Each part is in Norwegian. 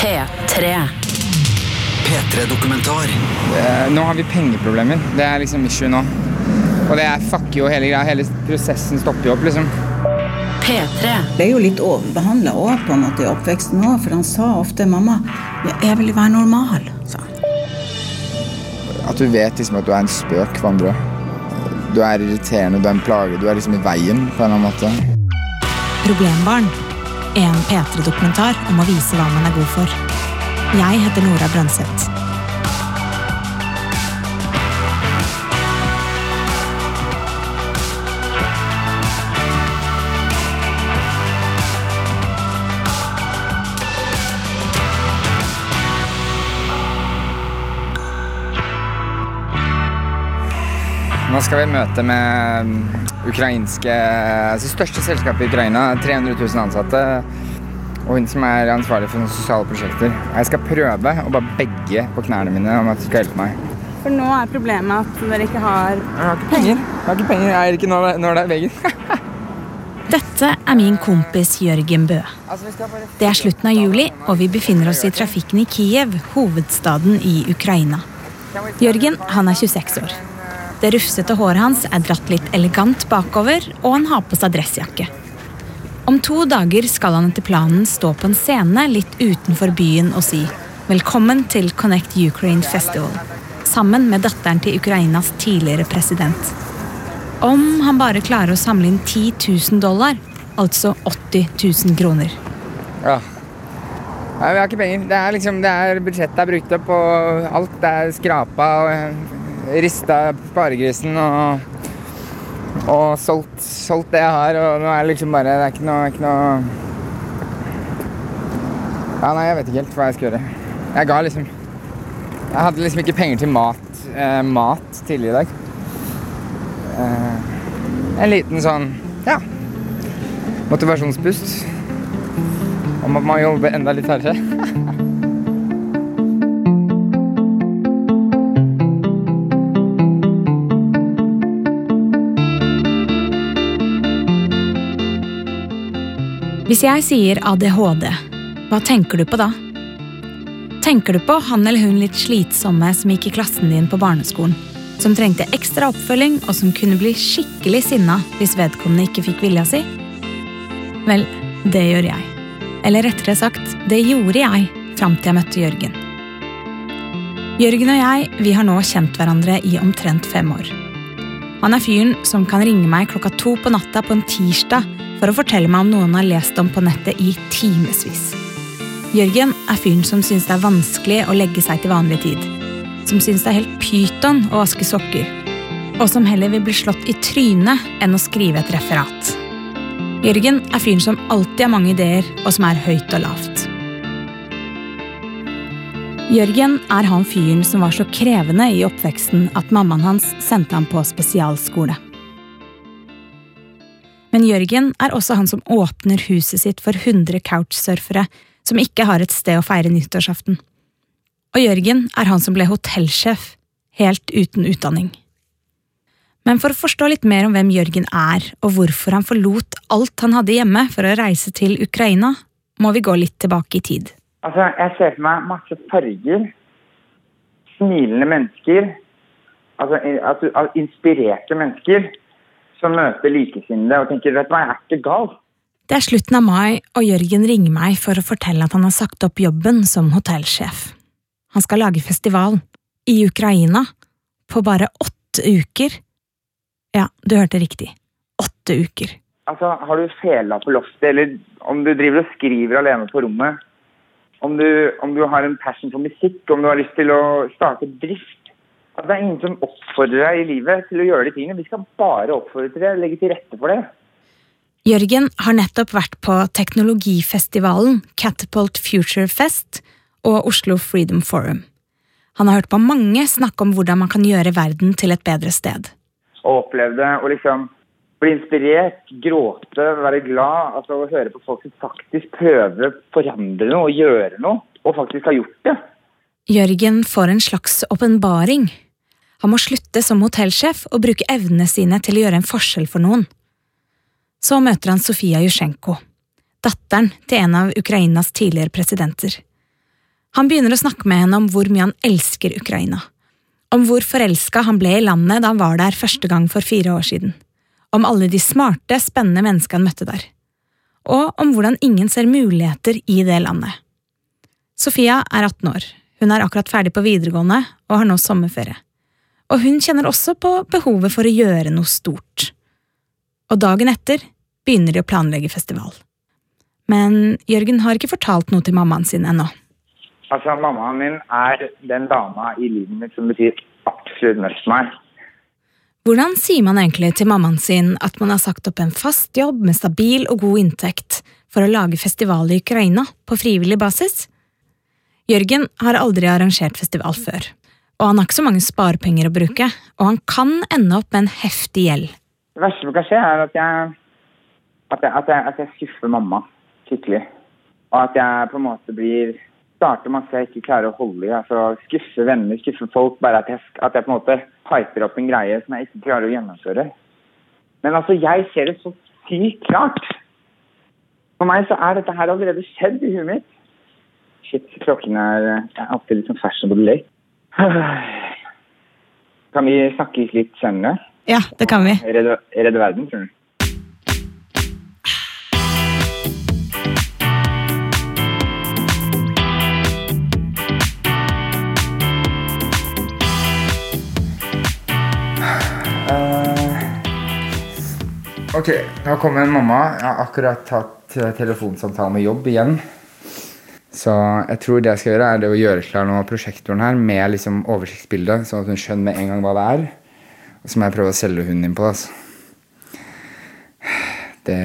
P3. P3-dokumentar. Eh, Nå har vi pengeproblemer. Det er liksom issue nå. Og det er fuck jo hele greia. Hele prosessen stopper jo opp, liksom. P3. ble jo litt overbehandla òg, på en måte, i oppveksten òg, for han sa ofte 'mamma, jeg vil være normal'. sa han. At du vet liksom at du er en spøk for andre. Du er irriterende, du er en plage. Du er liksom i veien på en eller annen måte. Problembarn. En P3-dokumentar om å vise hva man er god for. Jeg heter Nora Brønseth. Nå skal vi møte med ukrainske altså største selskap i Ukraina. 300 000 ansatte. Og hun som er ansvarlig for noen sosiale prosjekter. Jeg skal prøve å bare begge på knærne mine om at du skal hjelpe meg. For nå er problemet at dere ikke har Jeg har ikke penger. Jeg har ikke penger. Jeg eier ikke når, når det er veggen. Dette er min kompis Jørgen Bø. Altså, Det er slutten av juli, og vi befinner oss i trafikken i Kiev, hovedstaden i Ukraina. Jørgen han er 26 år. Det rufsete håret hans er dratt litt elegant bakover, og han har på seg dressjakke. Om to dager skal han etter planen stå på en scene litt utenfor byen og si velkommen til Connect Ukraine Festival, sammen med datteren til Ukrainas tidligere president. Om han bare klarer å samle inn 10 000 dollar, altså 80 000 kroner. Ja. Nei, vi har ikke penger. Det er liksom, det er, budsjettet er brukt opp, og alt er skrapa og eh, rista sparegrisen og, og solgt, solgt det jeg har, og nå er det liksom bare Det er ikke noe, ikke noe Ja, nei, jeg vet ikke helt hva jeg skal gjøre. Jeg ga liksom Jeg hadde liksom ikke penger til mat, eh, mat tidligere i dag. Eh, en liten sånn ja, motivasjonspust om at man jobber enda litt hardere. Hvis jeg sier ADHD, hva tenker du på da? Tenker du på han eller hun litt slitsomme som gikk i klassen din på barneskolen? Som trengte ekstra oppfølging, og som kunne bli skikkelig sinna hvis vedkommende ikke fikk vilja si? Vel, det gjør jeg. Eller rettere sagt, det gjorde jeg fram til jeg møtte Jørgen. Jørgen og jeg vi har nå kjent hverandre i omtrent fem år. Han er fyren som kan ringe meg klokka to på natta på en tirsdag for å fortelle meg om noe han har lest om på nettet i timevis. Jørgen er fyren som syns det er vanskelig å legge seg til vanlig tid. Som syns det er helt pyton å vaske sokker. Og som heller vil bli slått i trynet enn å skrive et referat. Jørgen er fyren som alltid har mange ideer, og som er høyt og lavt. Jørgen er han fyren som var så krevende i oppveksten at mammaen hans sendte ham på spesialskole. Men Jørgen er også han som åpner huset sitt for 100 couchsurfere som ikke har et sted å feire nyttårsaften. Og Jørgen er han som ble hotellsjef, helt uten utdanning. Men for å forstå litt mer om hvem Jørgen er, og hvorfor han forlot alt han hadde hjemme for å reise til Ukraina, må vi gå litt tilbake i tid. Altså, jeg ser for meg masse farger, smilende mennesker, altså, altså, inspirerte mennesker som møter likesinnede og tenker vet du hva, jeg er ikke gal. Det er slutten av mai, og Jørgen ringer meg for å fortelle at han har sagt opp jobben som hotellsjef. Han skal lage festival. I Ukraina. På bare åtte uker. Ja, du hørte riktig. Åtte uker. Altså, Har du fela på loftet, eller om du driver og skriver alene på rommet, om du, om du har en passion for musikk, om du har lyst til å starte drift. At Det er ingen som oppfordrer deg i livet til å gjøre de tingene. Vi skal bare oppfordre til det, legge til rette for det. Jørgen har nettopp vært på teknologifestivalen Catapult Future Fest og Oslo Freedom Forum. Han har hørt på mange snakke om hvordan man kan gjøre verden til et bedre sted. Og opplevde å liksom bli inspirert, gråte, være glad. altså Å høre på folk som faktisk prøver å forandre noe og gjøre noe, og faktisk har gjort det. Jørgen får en slags åpenbaring. Han må slutte som hotellsjef og bruke evnene sine til å gjøre en forskjell for noen. Så møter han Sofia Jusjenko, datteren til en av Ukrainas tidligere presidenter. Han begynner å snakke med henne om hvor mye han elsker Ukraina. Om hvor forelska han ble i landet da han var der første gang for fire år siden. Om alle de smarte, spennende menneskene han møtte der. Og om hvordan ingen ser muligheter i det landet. Sofia er 18 år. Hun er akkurat ferdig på videregående og har nå sommerferie. Og hun kjenner også på behovet for å gjøre noe stort. Og dagen etter begynner de å planlegge festival. Men Jørgen har ikke fortalt noe til mammaen sin ennå. Altså, mammaen min er den dama i livet mitt som betyr absolutt mest for meg. Hvordan sier man egentlig til mammaen sin at man har sagt opp en fast jobb med stabil og god inntekt for å lage festival i Ukraina på frivillig basis? Jørgen har aldri arrangert festival før, og han har ikke så mange sparepenger å bruke, og han kan ende opp med en heftig gjeld. Det verste som kan skje, er at jeg, at jeg, at jeg, at jeg skuffer mamma skikkelig. Og at jeg på en måte blir starter masse jeg ikke klarer å holde i. altså Skuffe venner, skuffe folk. Bare at jeg, på en måte hyper opp en greie som jeg ikke klarer å gjennomføre. Men altså, jeg ser det så sykt klart. For meg så er dette her allerede skjedd i huet mitt. Shit, klokken er er alltid litt sånn fashionable late. Kan vi snakke litt senere? Ja, det kan vi. Redde, redde verden, tror du? Ok, nå kommer en mamma. Jeg har akkurat tatt eh, telefonsamtale med jobb igjen. Så jeg tror det jeg skal gjøre, er det å gjøre klar nå prosjektoren her med liksom oversiktsbildet, sånn at hun skjønner med en gang hva det er. Og så må jeg prøve å selge hunden inn på det. Altså. Det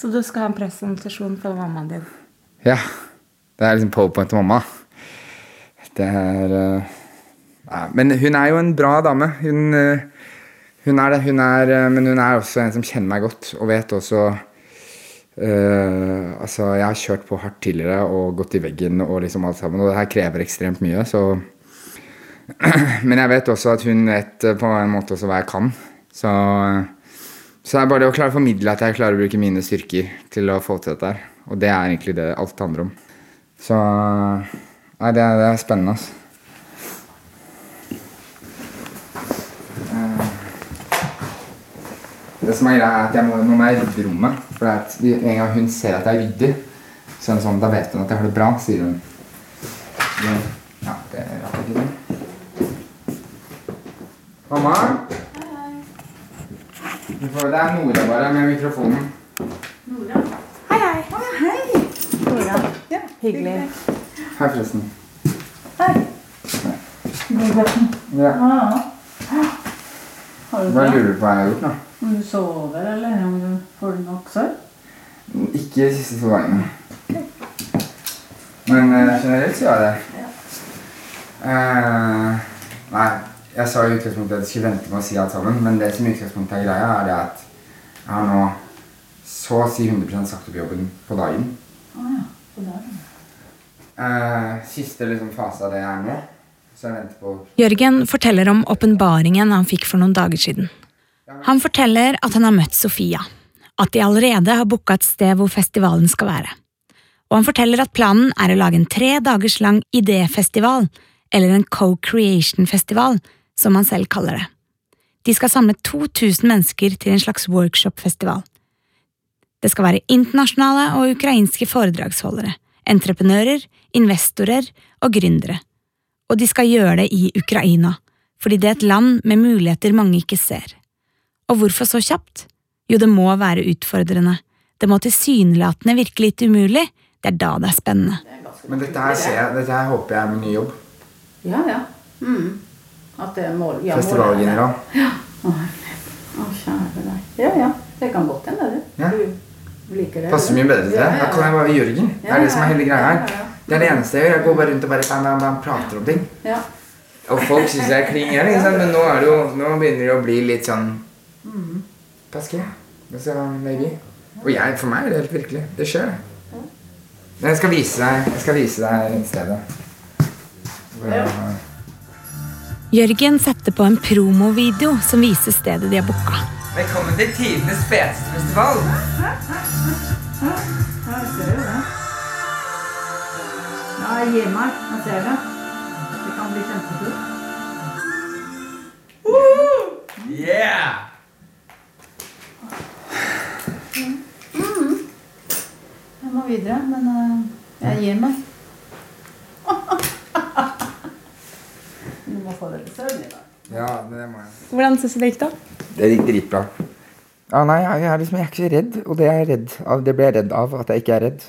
Så du skal ha en presentasjon for mammaen din? Ja. Det er liksom powerpoint til mamma. Det er uh... ja, Men hun er jo en bra dame. Hun, eh, hun er det. Hun er, eh, men hun er også en som kjenner meg godt, og vet også Uh, Altså, jeg har kjørt på hardt tidligere og gått i veggen og liksom alt sammen, og det her krever ekstremt mye, så Men jeg vet også at hun vet eh, på en måte også hva jeg kan. Så, så det er bare det å klare å formidle at jeg klarer å bruke mine styrker til å få til dette her. Og det er egentlig det alt handler om. Så Nei, det det er spennende, altså. Det som er greia er at jeg må, Nå må jeg rydde rommet. For det er at en gang hun ser at jeg rydder, så er det sånn, da vet hun at jeg har det bra, sier hun. Men, Ja, det er rart ikke det. Mamma? Du får, det er Nora bare med mikrofonen. Nora? Hei, hei. Hei, hei. Nora, Hyggelig. Hei, forresten. Hei. Ja. Har du Hva lurer du på hva jeg har gjort nå? Om du sover, eller om du får nok søvn? Ikke de siste to gangene. Men uh, generelt så gjør jeg det. Uh, nei, jeg sa i utgangspunktet at jeg skulle vente med å si alt sammen, men det som i utgangspunktet er greia, er det at jeg har nå så å si 100 sagt opp jobben på dagen. Å ja. på dagen. Eh, siste liksom, fase av det er nå. Så jeg venter på Jørgen forteller om åpenbaringen han fikk for noen dager siden. Han forteller at han har møtt Sofia, at de allerede har booka et sted hvor festivalen skal være. Og han forteller at planen er å lage en tre dagers lang idéfestival, eller en co-creation-festival, som han selv kaller det. De skal samle 2000 mennesker til en slags workshop-festival. Det skal være internasjonale og ukrainske foredragsholdere, entreprenører, investorer og gründere. Og de skal gjøre det i Ukraina, fordi det er et land med muligheter mange ikke ser. Og hvorfor så kjapt? Jo, det må være utfordrende. Det må tilsynelatende virke litt umulig. Det er da det er spennende. Men dette her ser jeg, dette her håper jeg er min nye jobb. Ja, ja. Mm. At det er mål... Ja, Festivalgeneral. Ja. Å, kjære deg. Ja, ja. Det kan godt hende, det. Ja. Du liker det. Passer mye bedre til det. Da kan jeg bare være Jørgen. Det er det som er hele greia her. Det er det eneste jeg gjør. Jeg går bare rundt og bare bam, bam, bam, prater om ting. Ja. Og folk syns jeg er klin gæren, ikke sant? men nå, er det jo, nå begynner det å bli litt sånn Paske. Altså, maybe. Og jeg, for meg er det helt virkelig. Det skjer, det. Men jeg skal vise deg, jeg skal vise deg stedet. Ja. Jørgen setter på en promovideo som viser stedet de har booka. Velkommen til tidenes feteste festival. Ja, Jeg gir meg. Jeg ser det. Det kan bli kjempekult. Yeah! Må videre, men eh, jeg gir meg. Du må få deg søvn i dag. Ja, det må jeg. Hvordan syns du det gikk, da? Det gikk dritbra. Ja, nei, jeg, er liksom, jeg er ikke så redd, og det er jeg redd av. Det ble jeg redd av, at jeg ikke er redd.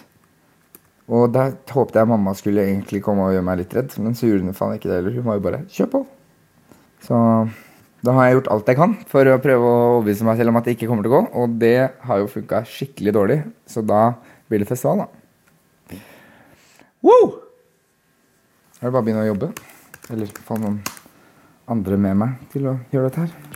Og da håpet jeg mamma skulle egentlig komme og gjøre meg litt redd, men så gjorde hun faen ikke det heller. Hun var jo bare 'kjør på'. Så da har jeg gjort alt jeg kan for å prøve å overbevise meg selv om at det ikke kommer til å gå, og det har jo funka skikkelig dårlig, så da blir det festival, da. Woo! Jeg vil bare begynne å jobbe? Eller få noen andre med meg til å gjøre dette her?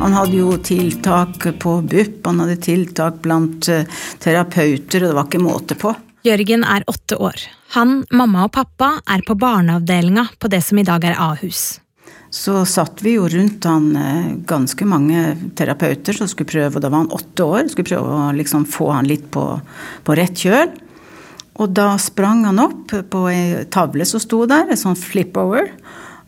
Han hadde jo tiltak på BUP, han hadde tiltak blant eh, terapeuter, og det var ikke måte på. Jørgen er åtte år. Han, mamma og pappa er på barneavdelinga på det som i dag er Ahus. Så satt vi jo rundt han eh, ganske mange terapeuter som skulle prøve, og da var han åtte år, skulle prøve å liksom få han litt på, på rett kjøl. Og da sprang han opp på ei tavle som sto der, en sånn flip-over.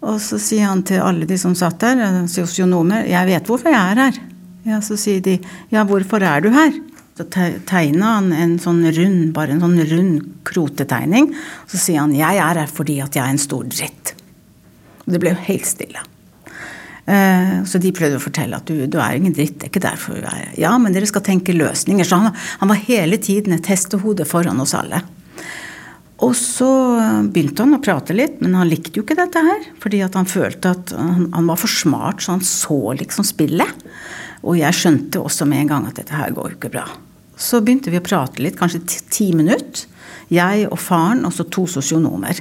Og så sier han til alle de som satt der, eh, sosionomer, 'Jeg vet hvorfor jeg er her'. Ja, Så sier de, 'Ja, hvorfor er du her?' Så te- tegna han en sånn rund, bare en sånn rund krotetegning. Så sier han 'Jeg er her fordi at jeg er en stor dritt'. Det ble jo helt stille. Eh, Så de prøvde å fortelle at du, du er ingen dritt, det er ikke derfor du er. Ja, men dere skal tenke løsninger. Så han, han var hele tiden et hestehode foran oss alle. Og så eh, begynte han å prate litt, men han likte jo ikke dette her. Fordi han følte at han, han var for smart, så han så liksom spillet. Og jeg skjønte også med en gang at dette her går jo ikke bra. Så begynte vi å prate litt, kanskje ti, minutter. Jeg og faren, og så to sosionomer.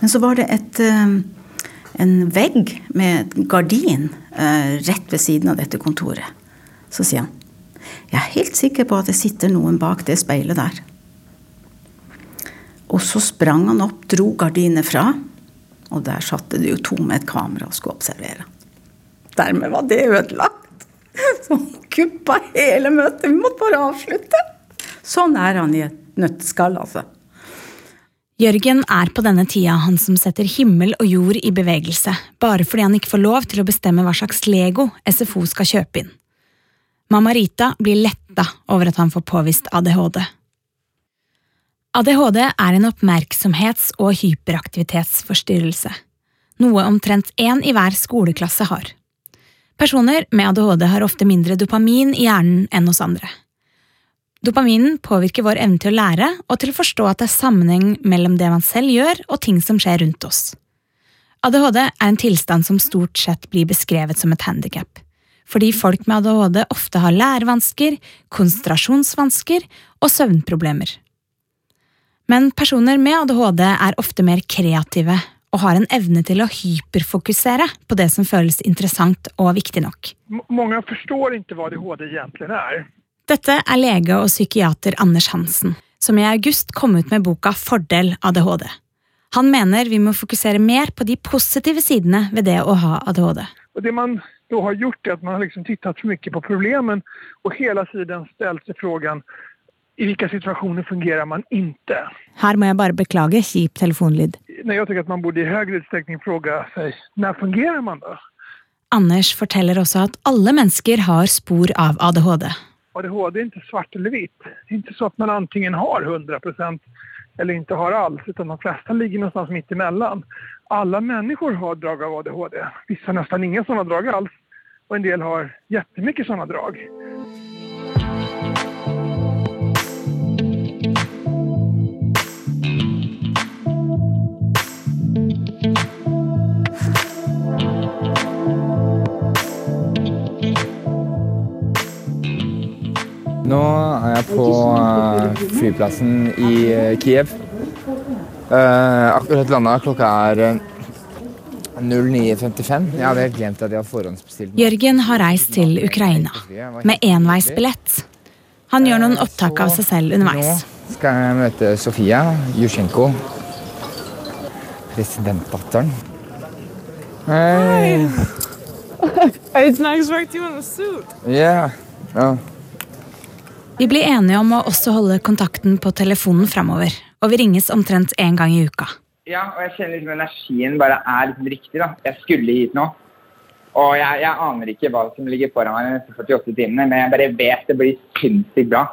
Men så var det et, eh, en vegg med gardin eh, rett ved siden av dette kontoret. Så sier han jeg er helt sikker på at det sitter noen bak det speilet der. Og så sprang han opp, dro gardinet fra, og der satt det jo to med et kamera og skulle observere. Dermed var det ødelagt. Så kuppa hele møtet. Vi måtte bare avslutte. Sånn er han i et nøtteskall, altså. Jørgen er på denne tida han som setter himmel og jord i bevegelse, bare fordi han ikke får lov til å bestemme hva slags Lego SFO skal kjøpe inn. Mamma Rita blir letta over at han får påvist ADHD. ADHD er en oppmerksomhets- og hyperaktivitetsforstyrrelse, noe omtrent én i hver skoleklasse har. Personer med ADHD har ofte mindre dopamin i hjernen enn hos andre. Dopaminen påvirker vår evne til å lære og til å forstå at det er sammenheng mellom det man selv gjør og ting som skjer rundt oss. ADHD er en tilstand som stort sett blir beskrevet som et handikap, fordi folk med ADHD ofte har lærevansker, konsentrasjonsvansker og søvnproblemer. Men personer med ADHD er ofte mer kreative og har en evne til å hyperfokusere på det som føles interessant og viktig nok. M- mange forstår ikke hva ADHD egentlig er. Dette er lege og psykiater Anders Hansen, som i august kom ut med boka Fordel ADHD. Han mener vi må fokusere mer på de positive sidene ved det å ha ADHD. Og det man da har gjort er at man har liksom tittat for mye på problemen og hele tiden stilt seg frågan i hvilke situasjoner fungerer man ikke. Her må jeg bare beklage kjip telefonlyd. När jag tycker att man borde i högre utsträckning fråga sig när fungerar man då? Anders forteller også at alle mennesker har spor av ADHD. ADHD er ikke svart eller hvitt. Det er ikke så at man antingen har 100 procent eller ikke har alls, utan de fleste ligger någonstans midt emellan. Alle mennesker har drag av ADHD. Vissa har nesten inga sånne drag alls og en del har jättemycket sånne drag. Nå er jeg på eh, flyplassen i eh, Kiev. Eh, akkurat landa. Klokka er eh, 09.55. Jeg hadde helt glemt at jeg hadde forhåndsbestilt. Jørgen har reist til Ukraina med enveisbillett. Han gjør noen opptak av seg selv underveis. Nå skal jeg møte Sofia Jusjenko, presidentdatteren. Hey. I didn't expect you in a suit. Yeah. Oh. Vi blir enige om å også holde kontakten på telefonen framover, og vi ringes omtrent én gang i uka. Ja, og jeg kjenner liksom energien bare er liksom riktig. da. Jeg skulle hit nå. Og jeg, jeg aner ikke hva som ligger foran meg de neste 48 timene, men jeg bare vet det blir sinnssykt bra.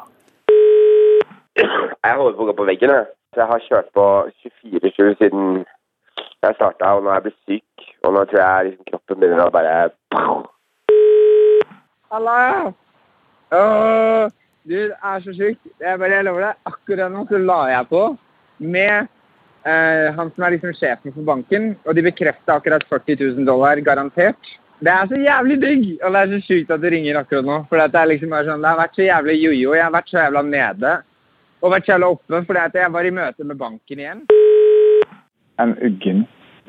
Jeg holder på å gå på veggen. Jeg. Så jeg har kjørt på 24-7 siden jeg starta, og nå er jeg blitt syk. Og nå tror jeg liksom kroppen begynner å bare Hallo! Åh, du, det er så sjukt. Jeg bare, jeg lover deg, akkurat nå så la jeg på med eh, han som er liksom sjefen for banken, og de bekrefta akkurat 40 000 dollar garantert. Det er så jævlig digg! Og det er så sjukt at du ringer akkurat nå. For det er liksom sånn, det har vært så jævlig jojo. Jeg har vært så jævla nede og vært så jævla oppe fordi at jeg var i møte med banken igjen. Jeg er uggen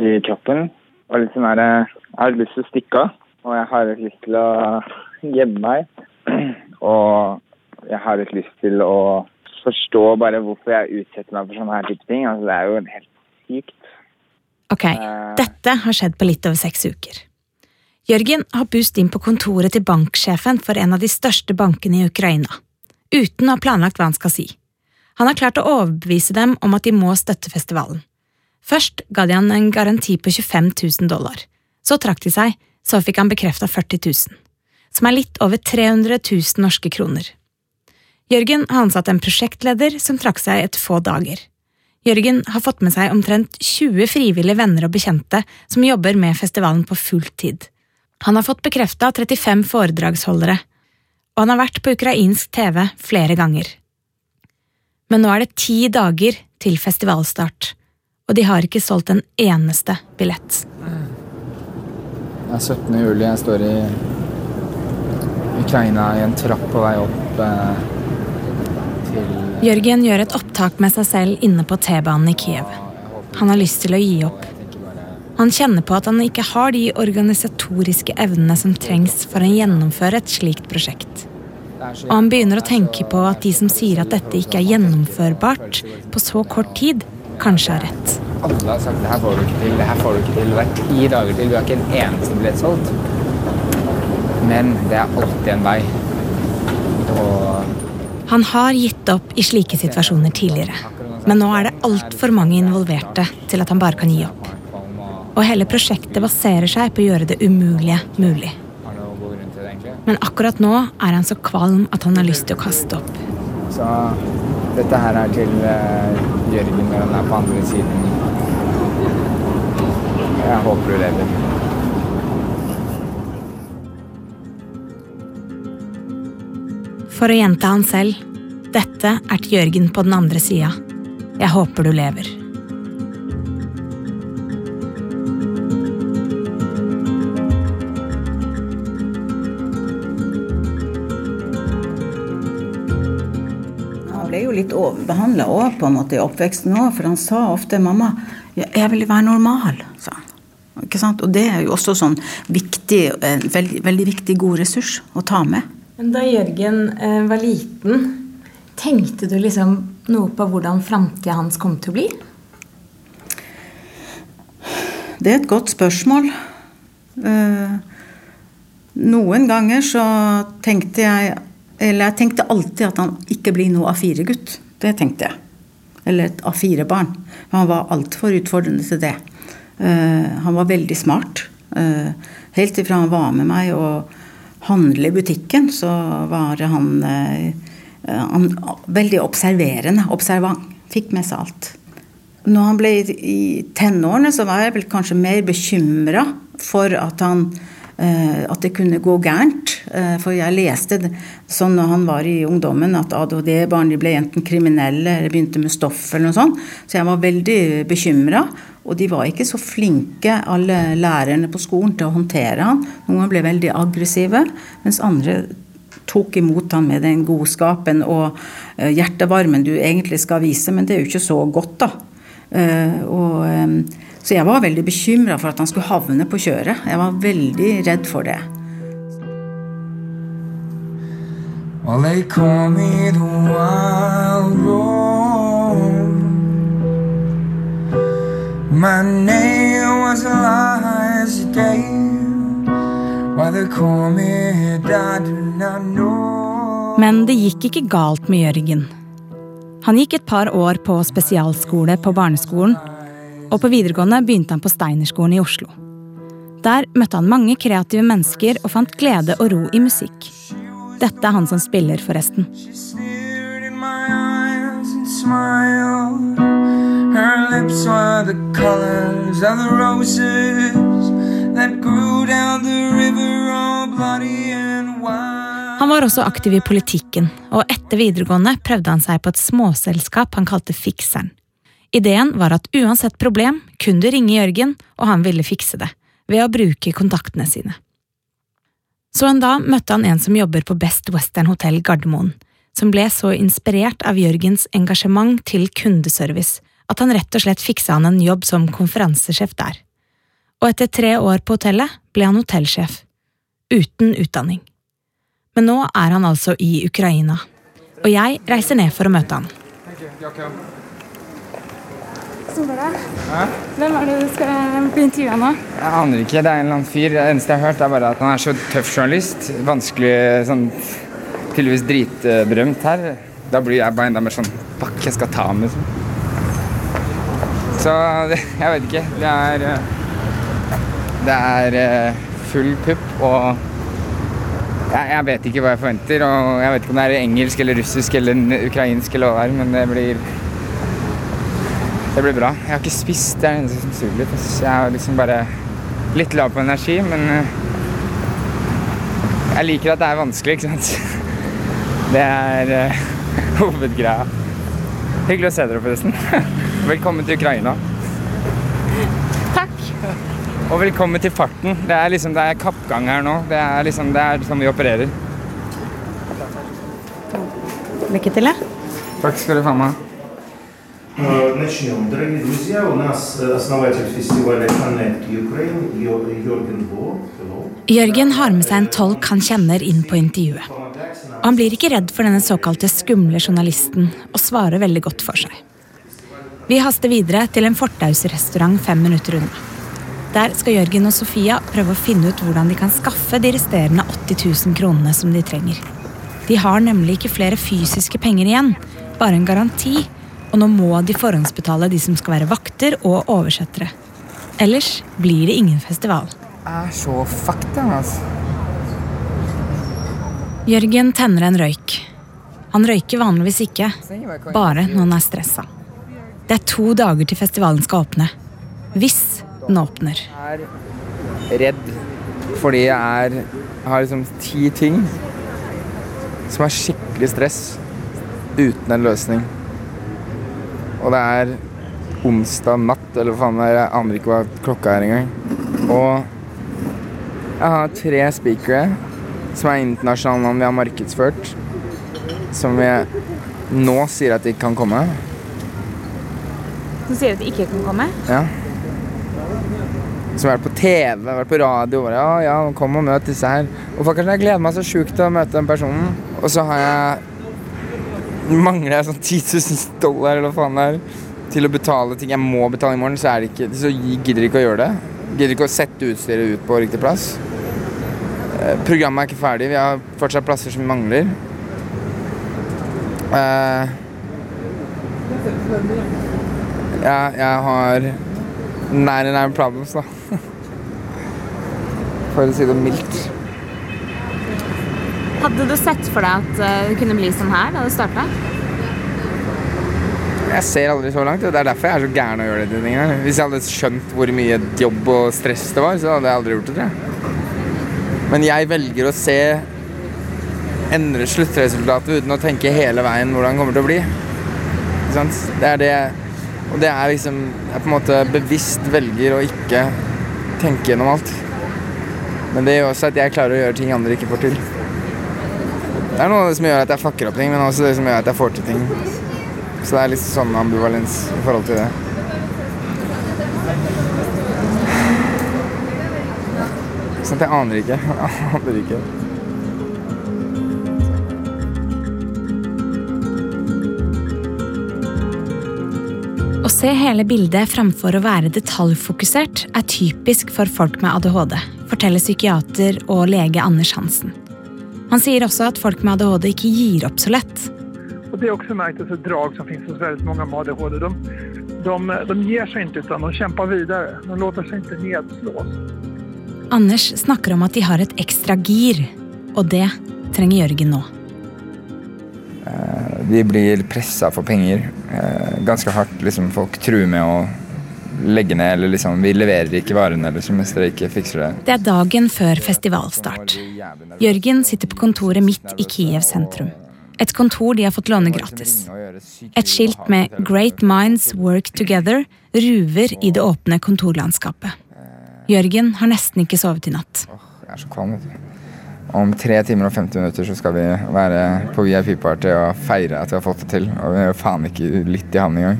i kroppen. Og litt sånn her, jeg har lyst til å stikke av. Og jeg har lyst til å gjemme meg. Og jeg har litt lyst til å forstå bare hvorfor jeg utsetter meg for sånne her type ting. Altså, det er jo helt sykt. Ok, dette har skjedd på litt over seks uker. Jørgen har bust inn på kontoret til banksjefen for en av de største bankene i Ukraina, uten å ha planlagt hva han skal si. Han har klart å overbevise dem om at de må støtte festivalen. Først ga de han en garanti på 25 000 dollar. Så trakk de seg, så fikk han bekrefta 40 000, som er litt over 300 000 norske kroner. Jørgen har ansatt en prosjektleder som trakk seg etter få dager. Jørgen har fått med seg omtrent 20 frivillige venner og bekjente som jobber med festivalen på full tid. Han har fått bekrefta 35 foredragsholdere, og han har vært på ukrainsk TV flere ganger. Men nå er det ti dager til festivalstart, og de har ikke solgt en eneste billett. Det er 17. juli. Jeg står i Ukraina i en trapp på vei opp eh, Jørgen gjør et opptak med seg selv inne på T-banen i Kiev. Han har lyst til å gi opp. Han kjenner på at han ikke har de organisatoriske evnene som trengs for å gjennomføre et slikt prosjekt. Og han begynner å tenke på at de som sier at dette ikke er gjennomførbart på så kort tid, kanskje har rett. Alle har sagt det her får du ikke til, det her får du ikke til. Det er ti dager til, vi har ikke en eneste billett solgt. Men det er alltid en vei. Han har gitt opp i slike situasjoner tidligere, men nå er det altfor mange involverte til at han bare kan gi opp. Og hele prosjektet baserer seg på å gjøre det umulige mulig. Men akkurat nå er han så kvalm at han har lyst til å kaste opp. Så dette her er til eh, Jørgen når han er på andre siden. Jeg håper du lever. For å gjenta han selv, dette er til Jørgen på den andre sida. Jeg håper du lever. Han ble jo litt overbehandla òg, i oppveksten òg, for han sa ofte 'mamma, jeg vil være normal', sa han. Og det er jo også sånn viktig, en veldig, veldig viktig god ressurs å ta med. Men da Jørgen eh, var liten, tenkte du liksom noe på hvordan framtida hans kom til å bli? Det er et godt spørsmål. Eh, noen ganger så tenkte jeg Eller jeg tenkte alltid at han ikke blir noe A4-gutt. Det tenkte jeg. Eller et A4-barn. Han var altfor utfordrende til det. Eh, han var veldig smart. Helt ifra han var med meg og handle i butikken, så var han, eh, han veldig observerende. Observant. Fikk med seg alt. Når han ble i tenårene, så var jeg vel kanskje mer bekymra for at han eh, at det kunne gå gærent. Eh, For jeg leste sånn når han var i ungdommen, at ADHD-barn ble enten kriminelle eller begynte med stoff eller noe sånt. Så jeg var veldig bekymra. Og de var ikke så flinke, alle lærerne på skolen, til å håndtere han. Noen ble veldig aggressive, mens andre tok imot han med den godskapen og eh, hjertevarmen du egentlig skal vise, men det er jo ikke så godt, da. Eh, og, så jeg var veldig bekymra for at han skulle havne på kjøret. Jeg var veldig redd for det. Well, they call me the wild. My name was Elijah Day. Why they call me, I do not know. Men det gikk ikke galt med Jørgen. Han gikk et par år på spesialskole på barneskolen, og på videregående begynte han på Steinerskolen i Oslo. Der møtte han mange kreative mennesker og fant glede og ro i musikk. Dette er han som spiller, forresten. Han var også aktiv i politikken, og etter videregående prøvde han seg på et småselskap han kalte Fikseren. Ideen var at uansett problem kunne du ringe Jørgen, og han ville fikse det, ved å bruke kontaktene sine. Så en dag møtte han en som jobber på Best Western Hotel Gardermoen, som ble så inspirert av Jørgens engasjement til kundeservice at han rett og slett fiksa han en jobb som konferansesjef der. Og etter tre år på hotellet ble han hotellsjef, uten utdanning. Men nå er han altså i Ukraina, og jeg reiser ned for å møte han. Hvem er det du skal bli intervjua nå? Jeg aner ikke. Det er en eller annen fyr. Det eneste jeg har hørt, er bare at han er så tøff journalist. Vanskelig sånn Tydeligvis dritberømt her. Da blir jeg bare enda mer sånn Fuck, jeg skal ta ham, liksom. Så jeg vet ikke. Det er eh, Det er eh, full pupp og jeg, jeg vet ikke hva jeg forventer. Og jeg vet ikke om det er engelsk eller russisk eller ukrainsk eller hva det er, men det blir det blir bra. Jeg har ikke spist, det er det eneste som suger litt. Jeg er liksom bare litt lav på energi, men eh, jeg liker at det er vanskelig, ikke sant. Det er uh, hovedgreia. Hyggelig å se dere, forresten. Velkommen til Ukraina. Takk. Og velkommen til farten. Det er liksom, det er kappgang her nå. Det er liksom, det er sånn vi opererer. Lykke til, ja. Takk skal du faen meg ha. Э, Начнем. Дорогие друзья, у нас э, основатель фестиваля Connect Ukraine Йо- Йорген Бо. Hello. Jørgen har med seg en tolk han kjenner inn på intervjuet. Og han blir ikke redd for denne såkalte skumle journalisten, og svarer veldig godt for seg. Vi haster videre til en fortausrestaurant fem minutter unna. Der skal Jørgen og Sofia prøve å finne ut hvordan de kan skaffe de resterende 80 000 kronene som de trenger. De har nemlig ikke flere fysiske penger igjen, bare en garanti, og nå må de forhåndsbetale de som skal være vakter og oversettere. Ellers blir det ingen festival. Jeg er så fucked, altså. Jørgen tenner en røyk. Han røyker vanligvis ikke, bare når han er stressa. Det er to dager til festivalen skal åpne. Hvis den åpner. Jeg er redd fordi jeg er jeg har liksom ti ting som er skikkelig stress uten en løsning. Og det er onsdag natt, eller hva faen det er. Jeg aner ikke hva klokka er engang. Og jeg har tre speakere som er internasjonale navn vi har markedsført. Som vi nå sier at de ikke kan komme. Som sier at de ikke kan komme? Ja. Som har vært på TV, vært på radio. Bare, ja, ja, kom og møt disse her. Og faktisk, jeg gleder meg så sjukt til å møte den personen. Og så har jeg Mangler jeg sånn 10 000 dollar eller hva faen det til å betale ting jeg må betale i morgen, så er det ikke Så gidder ikke å gjøre det. Gidder ikke å sette utstyret ut på riktig plass. Eh, Programmet er ikke ferdig. Vi har fortsatt plasser som mangler. Uh, ja, jeg har nær nær problems, da. For å si det mildt. Hadde du sett for deg at eh, det kunne bli sånn her da du starta? Jeg ser aldri så langt. og Det er derfor jeg er så gæren å gjøre de tingene. Hvis jeg hadde skjønt hvor mye jobb og stress det var, så hadde jeg aldri gjort det, tror jeg. Men jeg velger å se endre sluttresultatet uten å tenke hele veien hvordan det kommer til å bli. Det er det Og det er liksom Jeg på en måte bevisst velger å ikke tenke gjennom alt. Men det gjør også at jeg klarer å gjøre ting andre ikke får til. Det er noe som gjør at jeg fucker opp ting, men også det som gjør at jeg får til ting. Så det er litt sånn ambivalens i forhold til det. Sånn at jeg aner ikke. Jeg aner ikke. Å se hele bildet framfor å være detaljfokusert er typisk for folk med ADHD, forteller psykiater og lege Anders Hansen. Han sier også at folk med ADHD ikke gir opp så lett. Og det er også merket et drag som finnes hos veldig mange med ADHD. De, de, de gir seg ikke, utan de kjemper videre. De låter seg ikke nedslås. Anders snakker om at de har et ekstra gir, og det trenger Jørgen nå. Vi blir pressa for penger eh, ganske hardt. Liksom, folk truer med å legge ned, eller liksom Vi leverer ikke varene liksom, hvis dere ikke fikser det. Det er dagen før festivalstart. Jørgen sitter på kontoret midt i Kiev sentrum. Et kontor de har fått låne gratis. Et skilt med 'Great Minds Work Together' ruver i det åpne kontorlandskapet. Jørgen har nesten ikke sovet i natt. Jeg er så kvalm. vet du. Om tre timer og 50 minutter så skal vi være på VIP-party og feire at vi har fått det til. Og vi er jo faen ikke litt i havn engang.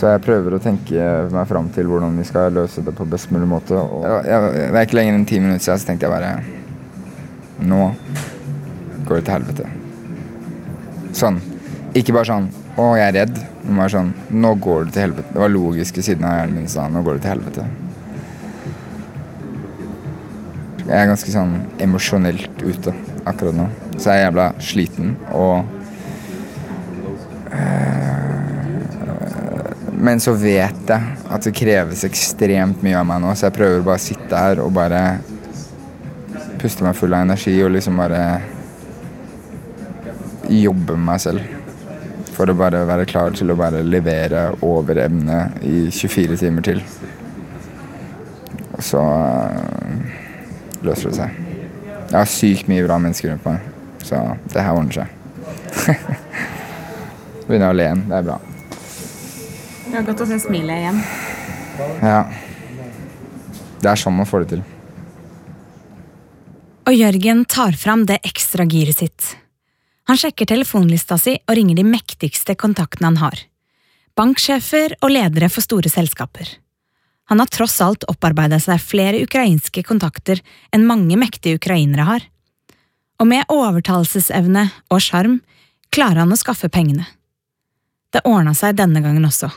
Så jeg prøver å tenke meg fram til hvordan vi skal løse det på best mulig måte. Og jeg, det er ikke lenger enn ti minutter siden så tenkte jeg bare Nå går det til helvete. Sånn. Ikke bare sånn Å, jeg er redd. Men bare sånn Nå går det til helvete. Det var logiske siden av hjernen min sa nå går det til helvete. Jeg er ganske sånn emosjonelt ute akkurat nå. Så jeg er jævla sliten og eh, Men så vet jeg at det kreves ekstremt mye av meg nå, så jeg prøver bare å sitte her og bare puste meg full av energi og liksom bare jobbe med meg selv. For å bare være klar til å bare levere over evne i 24 timer til. Og så eh, løser det seg. Jeg har sykt mye bra mennesker rundt meg, så det her ordner seg. Begynner å le igjen. Det er bra. Det er godt å se smilet igjen. Ja. Det er sånn man får det til. Og Jørgen tar fram det ekstra giret sitt. Han sjekker telefonlista si og ringer de mektigste kontaktene han har. Banksjefer og ledere for store selskaper. Han har tross alt opparbeida seg flere ukrainske kontakter enn mange mektige ukrainere har. Og med overtalelsesevne og sjarm klarer han å skaffe pengene. Det ordna seg denne gangen også.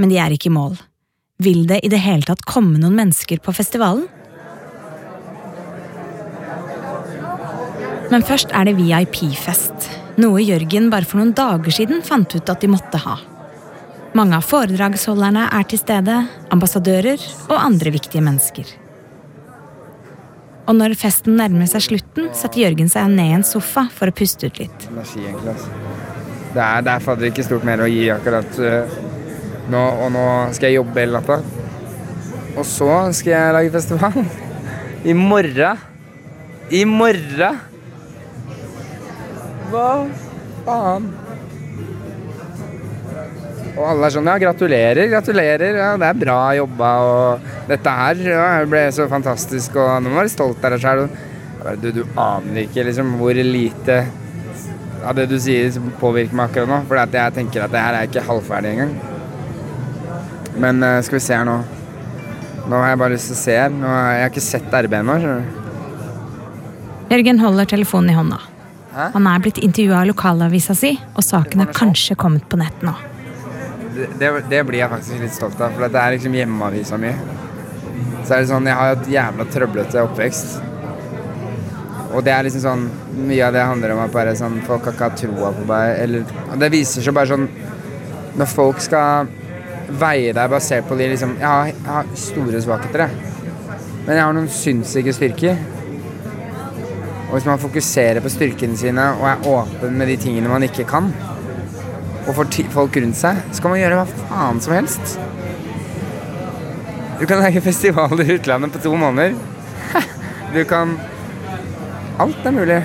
Men de er ikke i mål. Vil det i det hele tatt komme noen mennesker på festivalen? Men først er det VIP-fest, noe Jørgen bare for noen dager siden fant ut at de måtte ha. Mange av foredragsholderne er til stede, ambassadører og andre viktige mennesker. Og når festen nærmer seg slutten, setter Jørgen seg ned i en sofa for å puste ut litt. Det er, det er fader ikke stort mer å gi akkurat øh, nå, og nå skal jeg jobbe hele natta. Og så skal jeg lage festival. I morgen. I morgen! Hva faen? Og alle er sånn Ja, gratulerer, gratulerer. Ja, det er bra jobba, og dette her ja, ble så fantastisk, og nå må være stolt av deg sjøl. Du, du aner ikke liksom hvor lite av det du sier påvirker meg akkurat nå. For jeg tenker at det her er ikke halvferdig engang. Men uh, skal vi se her nå. Nå har jeg bare lyst til å se her. Nå har jeg ikke sett RB ennå. Jørgen holder telefonen i hånda. Hæ? Han er blitt intervjua av lokalavisa si, og saken har kanskje kommet på nett nå. Det, det, det blir jeg faktisk litt stolt av, for det er liksom hjemmeavisa mi. Så er det sånn, Jeg har et jævla trøblete oppvekst. Og det er liksom sånn Mye av det handler om at bare sånn folk har ikke hatt troa på meg. Eller og Det viser seg bare sånn Når folk skal veie deg basert på de liksom Jeg har, jeg har store svakheter, jeg. Men jeg har noen sinnssyke styrker. Og hvis man fokuserer på styrkene sine og er åpen med de tingene man ikke kan, og får folk rundt seg, så kan man gjøre hva faen som helst. Du kan lage festivaler i utlandet på to måneder. Du kan Alt er mulig.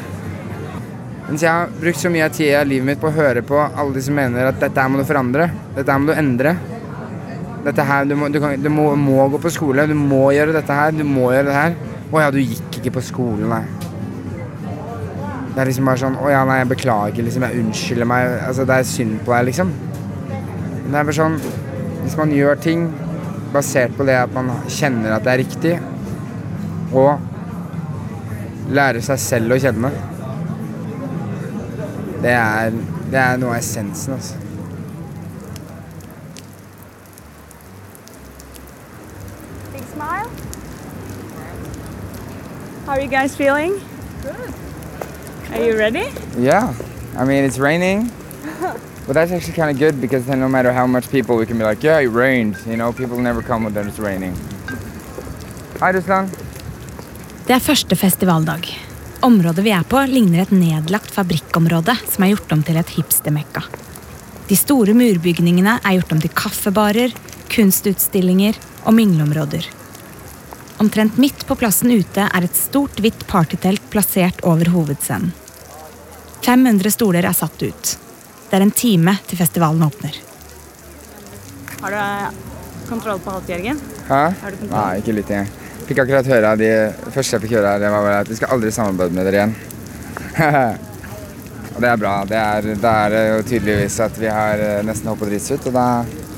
Mens jeg har brukt så mye av tida i livet mitt på å høre på alle de som mener at dette må du forandre. Dette må du endre. Dette her, Du, må, du, kan, du må, må gå på skole. Du må gjøre dette her. Du må gjøre det her. Å ja, du gikk ikke på skolen, nei. Det er liksom bare sånn Å ja, nei, jeg beklager, liksom. Jeg unnskylder meg. Altså, det er synd på deg, liksom. Men det er bare sånn Hvis man gjør ting basert på det at man kjenner at det er riktig, og lærer seg selv å kjenne det er, det er noe av essensen, altså. How are you guys feeling? Good. Are you ready? Yeah, I mean it's raining, but that's actually kind of good because then no matter how much people, we can be like, yeah, it rained. You know, people never come when it's raining. Hi, Ruslan. Det er første festivaldag. Området vi er på, ligner et nedlagt fabrikkområde som er gjort om til et hipstermekka. De store murbygningene er gjort om til kaffebarer, kunstutstillinger og mingleområder. Omtrent midt på plassen ute er et stort, hvitt partytelt plassert over hovedscenen. 500 stoler er satt ut. Det er en time til festivalen åpner. Har du eh, kontroll på alt, Jørgen? Hæ? Har du kontroll? Nei, ikke litt engang. Fikk akkurat høre av de første jeg fikk høre her, det var bare at vi skal aldri samarbeide med dere igjen. og det er bra. Det er, det er jo tydeligvis at vi har eh, nesten hoppet drits ut, og da,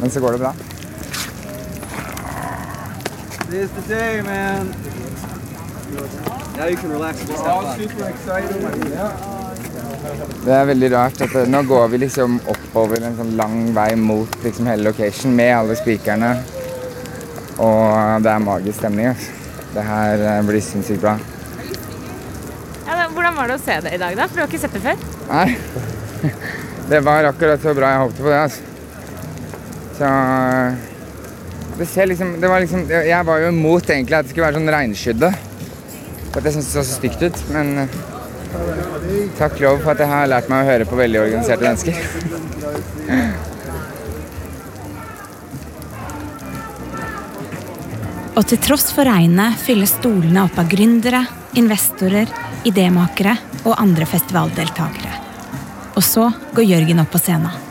men så går det bra. Today's the day, man. Now you can relax and super excited. Det er veldig rart at nå går vi liksom oppover en sånn lang vei mot liksom hele location med alle spikerne. Og det er magisk stemning. Altså. Det her eh, blir sinnssykt bra. Ja, da, hvordan var det å se det i dag, da? For du har ikke sett det før? Nei. Det var akkurat så bra jeg håpte på det, altså. Så Det liksom Det var liksom Jeg var jo imot egentlig at det skulle være sånn regnskydde. For at jeg syntes det så stygt ut. Men eh, takk lov for at jeg har lært meg å høre på veldig organiserte mennesker. Og til tross for regnet fylles stolene opp av gründere, investorer, idémakere og andre festivaldeltakere. Og så går Jørgen opp på scenen.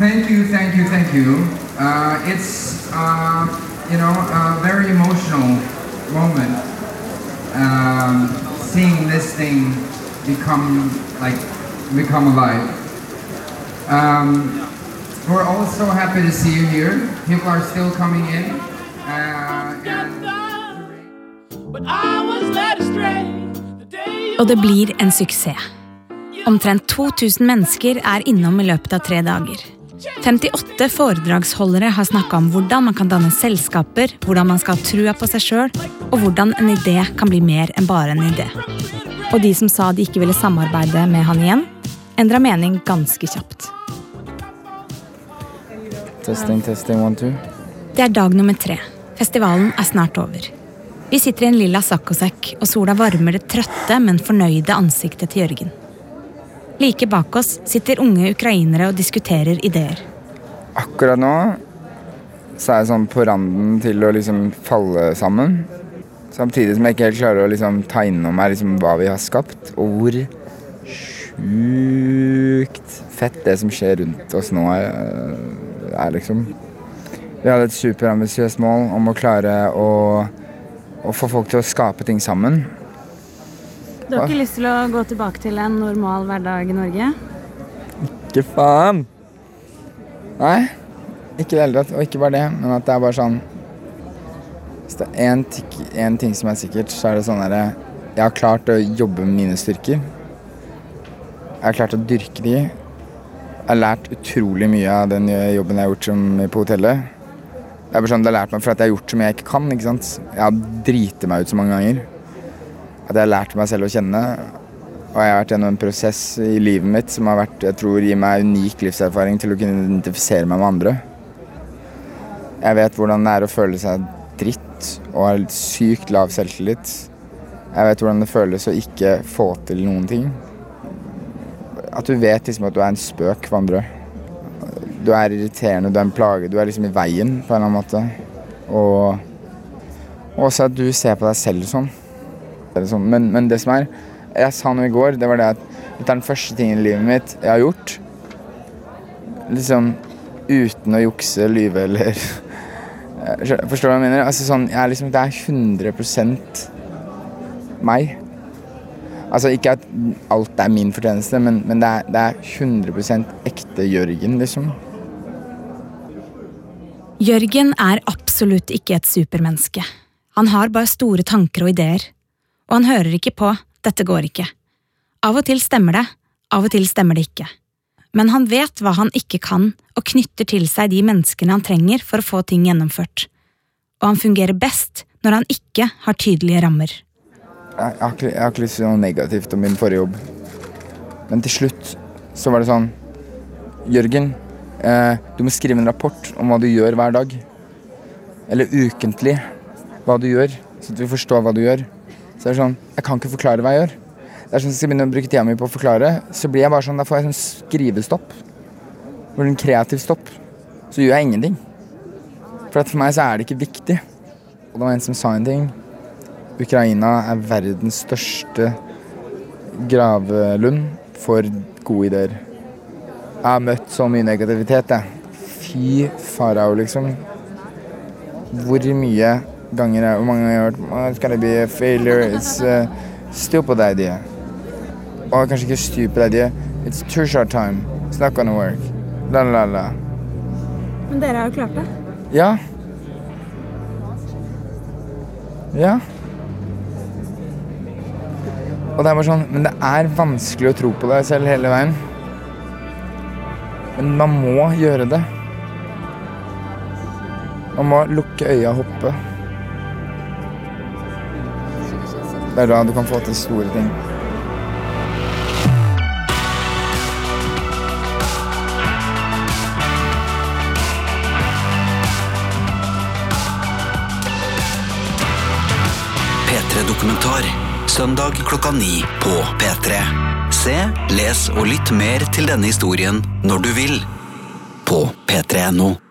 Thank you, thank you, thank you. Uh, it's, uh, you know, a very emotional moment. Um, seeing this thing become, like, become alive. Um, we're also happy to see you here. People are still coming in. Uh, and Og det blir en suksess. Omtrent 2000 mennesker er innom i løpet av tre dager. 58 foredragsholdere har snakka om hvordan man kan danne selskaper, hvordan man skal ha trua på seg sjøl, og hvordan en idé kan bli mer enn bare en idé. Og de som sa de ikke ville samarbeide med han igjen, endra mening ganske kjapt. Testing, testing, one, two. Det er dag nummer tre. Festivalen er snart over. Vi sitter i en lilla saccosekk, og sola varmer det trøtte, men fornøyde ansiktet til Jørgen. Like bak oss sitter unge ukrainere og diskuterer ideer. Akkurat nå så er jeg sånn på randen til å liksom falle sammen. Samtidig som jeg ikke helt klarer å liksom ta innom meg liksom hva vi har skapt, og hvor sjukt fett det som skjer rundt oss nå er, er liksom. Vi hadde et superambisiøst mål om å klare å, å få folk til å skape ting sammen. Du har ikke lyst til å gå tilbake til en normal hverdag i Norge? Ikke faen! Nei, ikke i det hele tatt. Og ikke bare det, men at det er bare sånn Hvis det er én ting som er sikkert, så er det sånn derre Jeg har klart å jobbe med mine styrker. Jeg har klart å dyrke de. Jeg har lært utrolig mye av den jobben jeg har gjort som, på hotellet. Det er bare sånn, det har lært meg for at jeg har gjort som jeg ikke kan. ikke sant? Jeg har driti meg ut så mange ganger. At jeg har lært meg selv å kjenne. Og jeg har vært gjennom en prosess i livet mitt som har vært, jeg tror gir meg unik livserfaring til å kunne identifisere meg med andre. Jeg vet hvordan det er å føle seg dritt og ha sykt lav selvtillit. Jeg vet hvordan det føles å ikke få til noen ting. At du vet liksom at du er en spøk for andre. Du er irriterende, du er en plage. Du er liksom i veien på en eller annen måte. Og også at du ser på deg selv sånn. Eller sånn. Men, men det som er Jeg sa noe i går, det var det at dette er den første tingen i livet mitt jeg har gjort. Liksom uten å jukse, lyve eller Forstår du hva jeg mener? Altså sånn, jeg er liksom, Det er 100% meg. Altså Ikke at alt er min fortjeneste, men, men det, er, det er 100% ekte Jørgen, liksom. Jørgen er absolutt ikke et supermenneske. Han har bare store tanker og ideer. Og han hører ikke på 'dette går ikke'. Av og til stemmer det, av og til stemmer det ikke. men han vet hva han ikke kan, og knytter til seg de menneskene han trenger for å få ting gjennomført. Og han fungerer best når han ikke har tydelige rammer. Jeg, har ikke, jeg har ikke lyst til noe negativt om min forrige jobb. Men til slutt så var det sånn Jørgen, eh, du må skrive en rapport om hva du gjør hver dag. Eller ukentlig hva du gjør, så at vi forstår hva du gjør. Så det er sånn, Jeg kan ikke forklare hva jeg gjør. Det er sånn, Hvis jeg begynner å bruke tida mi på å forklare, så blir jeg bare sånn, da får jeg sånn skrivestopp. Blir en kreativ stopp. Så gjør jeg ingenting. For at for meg så er det ikke viktig. Og det var en som sa en ting. Ukraina er verdens største gravlund for gode ideer. Jeg har møtt så mye negativitet, jeg. Fy farao, liksom. Hvor mye ganger hvor mange ganger jeg har hørt It's gonna be a failure. It's a stupid idea. Og kanskje ikke stupid idea. It's too short time. It's not gonna work. La, la, la. Men dere har jo klart det. Ja. Ja. Og det er bare sånn Men det er vanskelig å tro på deg selv hele veien. Men man må gjøre det. Man må lukke øya og hoppe. Det er da du kan få til store ting. P3-dokumentar. Søndag klokka ni på P3. Se, les og lytt mer til denne historien når du vil. På p3.no.